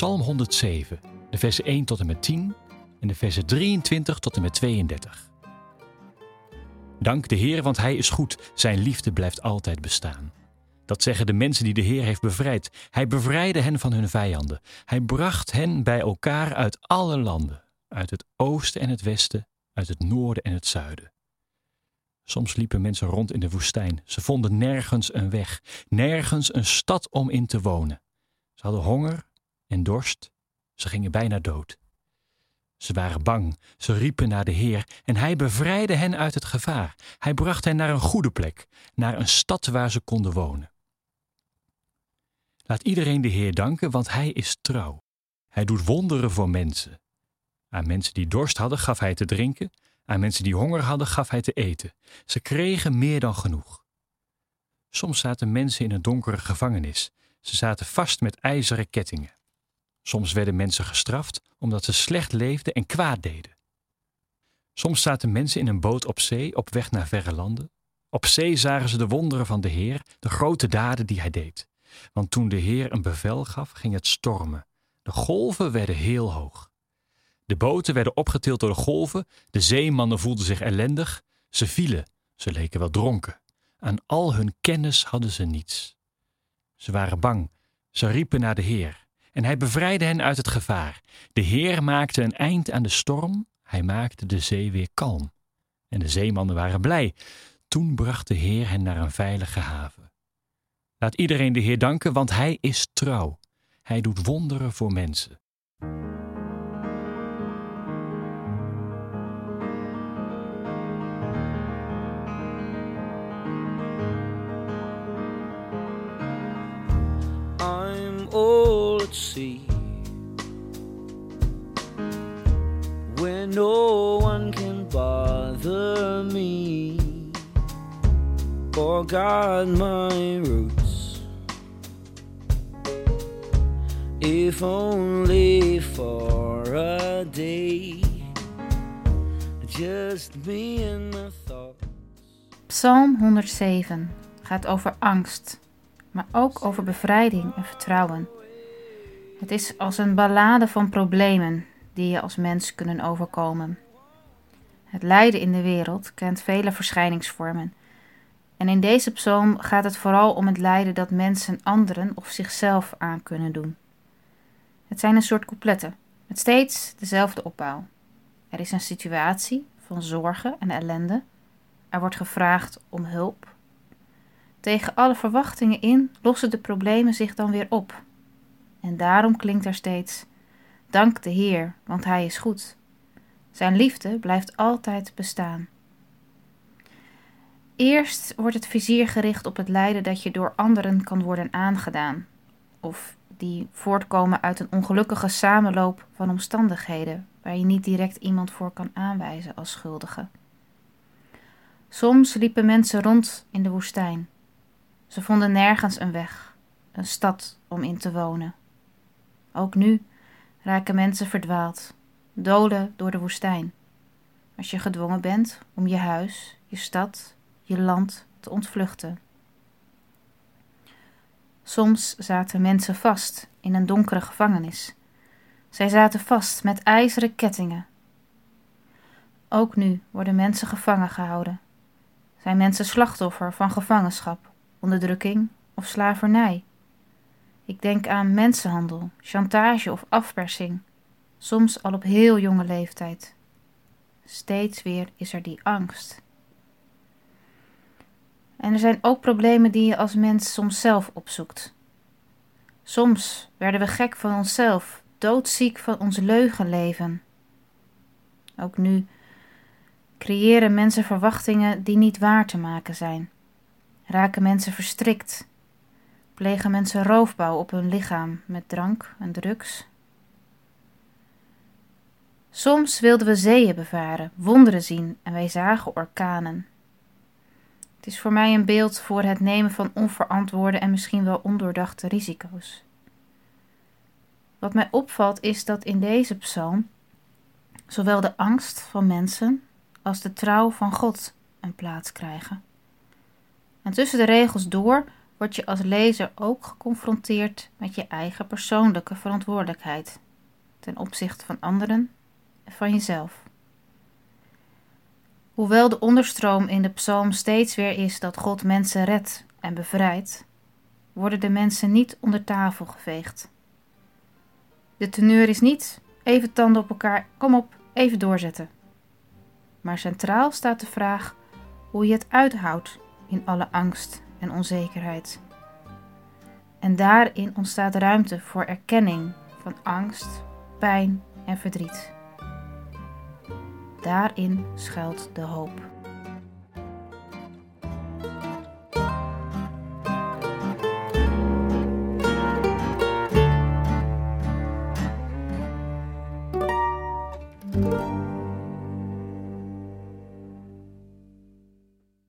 Psalm 107, de versen 1 tot en met 10 en de versen 23 tot en met 32. Dank de Heer, want Hij is goed. Zijn liefde blijft altijd bestaan. Dat zeggen de mensen die de Heer heeft bevrijd. Hij bevrijdde hen van hun vijanden. Hij bracht hen bij elkaar uit alle landen, uit het oosten en het westen, uit het noorden en het zuiden. Soms liepen mensen rond in de woestijn. Ze vonden nergens een weg, nergens een stad om in te wonen. Ze hadden honger en dorst. Ze gingen bijna dood. Ze waren bang, ze riepen naar de Heer en Hij bevrijdde hen uit het gevaar. Hij bracht hen naar een goede plek, naar een stad waar ze konden wonen. Laat iedereen de Heer danken, want Hij is trouw. Hij doet wonderen voor mensen. Aan mensen die dorst hadden gaf Hij te drinken, aan mensen die honger hadden gaf Hij te eten. Ze kregen meer dan genoeg. Soms zaten mensen in een donkere gevangenis. Ze zaten vast met ijzeren kettingen. Soms werden mensen gestraft omdat ze slecht leefden en kwaad deden. Soms zaten mensen in een boot op zee op weg naar verre landen. Op zee zagen ze de wonderen van de Heer, de grote daden die hij deed. Want toen de Heer een bevel gaf, ging het stormen. De golven werden heel hoog. De boten werden opgetild door de golven, de zeemannen voelden zich ellendig, ze vielen, ze leken wel dronken. Aan al hun kennis hadden ze niets. Ze waren bang, ze riepen naar de Heer en hij bevrijdde hen uit het gevaar. De Heer maakte een eind aan de storm, hij maakte de zee weer kalm. En de zeemannen waren blij. Toen bracht de Heer hen naar een veilige haven. Laat iedereen de Heer danken, want hij is trouw. Hij doet wonderen voor mensen. At sea where no one can bother me or guard my roots. If only for a day, just me and my thoughts. Psalm 107 gaat over angst, maar ook over bevrijding en vertrouwen. Het is als een ballade van problemen die je als mens kunnen overkomen. Het lijden in de wereld kent vele verschijningsvormen. En in deze psalm gaat het vooral om het lijden dat mensen anderen of zichzelf aan kunnen doen. Het zijn een soort coupletten, met steeds dezelfde opbouw. Er is een situatie van zorgen en ellende. Er wordt gevraagd om hulp. Tegen alle verwachtingen in lossen de problemen zich dan weer op. En daarom klinkt er steeds: Dank de Heer, want Hij is goed. Zijn liefde blijft altijd bestaan. Eerst wordt het vizier gericht op het lijden dat je door anderen kan worden aangedaan, of die voortkomen uit een ongelukkige samenloop van omstandigheden waar je niet direct iemand voor kan aanwijzen als schuldige. Soms liepen mensen rond in de woestijn. Ze vonden nergens een weg, een stad om in te wonen. Ook nu raken mensen verdwaald, dolen door de woestijn. Als je gedwongen bent om je huis, je stad, je land te ontvluchten. Soms zaten mensen vast in een donkere gevangenis. Zij zaten vast met ijzeren kettingen. Ook nu worden mensen gevangen gehouden. Zijn mensen slachtoffer van gevangenschap, onderdrukking of slavernij? Ik denk aan mensenhandel, chantage of afpersing, soms al op heel jonge leeftijd. Steeds weer is er die angst. En er zijn ook problemen die je als mens soms zelf opzoekt. Soms werden we gek van onszelf, doodziek van ons leugenleven. Ook nu creëren mensen verwachtingen die niet waar te maken zijn. Raken mensen verstrikt. Plegen mensen roofbouw op hun lichaam met drank en drugs. Soms wilden we zeeën bevaren, wonderen zien en wij zagen orkanen. Het is voor mij een beeld voor het nemen van onverantwoorde en misschien wel ondoordachte risico's. Wat mij opvalt is dat in deze psalm zowel de angst van mensen als de trouw van God een plaats krijgen. En tussen de regels door word je als lezer ook geconfronteerd met je eigen persoonlijke verantwoordelijkheid ten opzichte van anderen en van jezelf. Hoewel de onderstroom in de psalm steeds weer is dat God mensen redt en bevrijdt, worden de mensen niet onder tafel geveegd. De teneur is niet even tanden op elkaar, kom op, even doorzetten. Maar centraal staat de vraag hoe je het uithoudt in alle angst en onzekerheid. En daarin ontstaat ruimte voor erkenning van angst, pijn en verdriet. Daarin schuilt de hoop.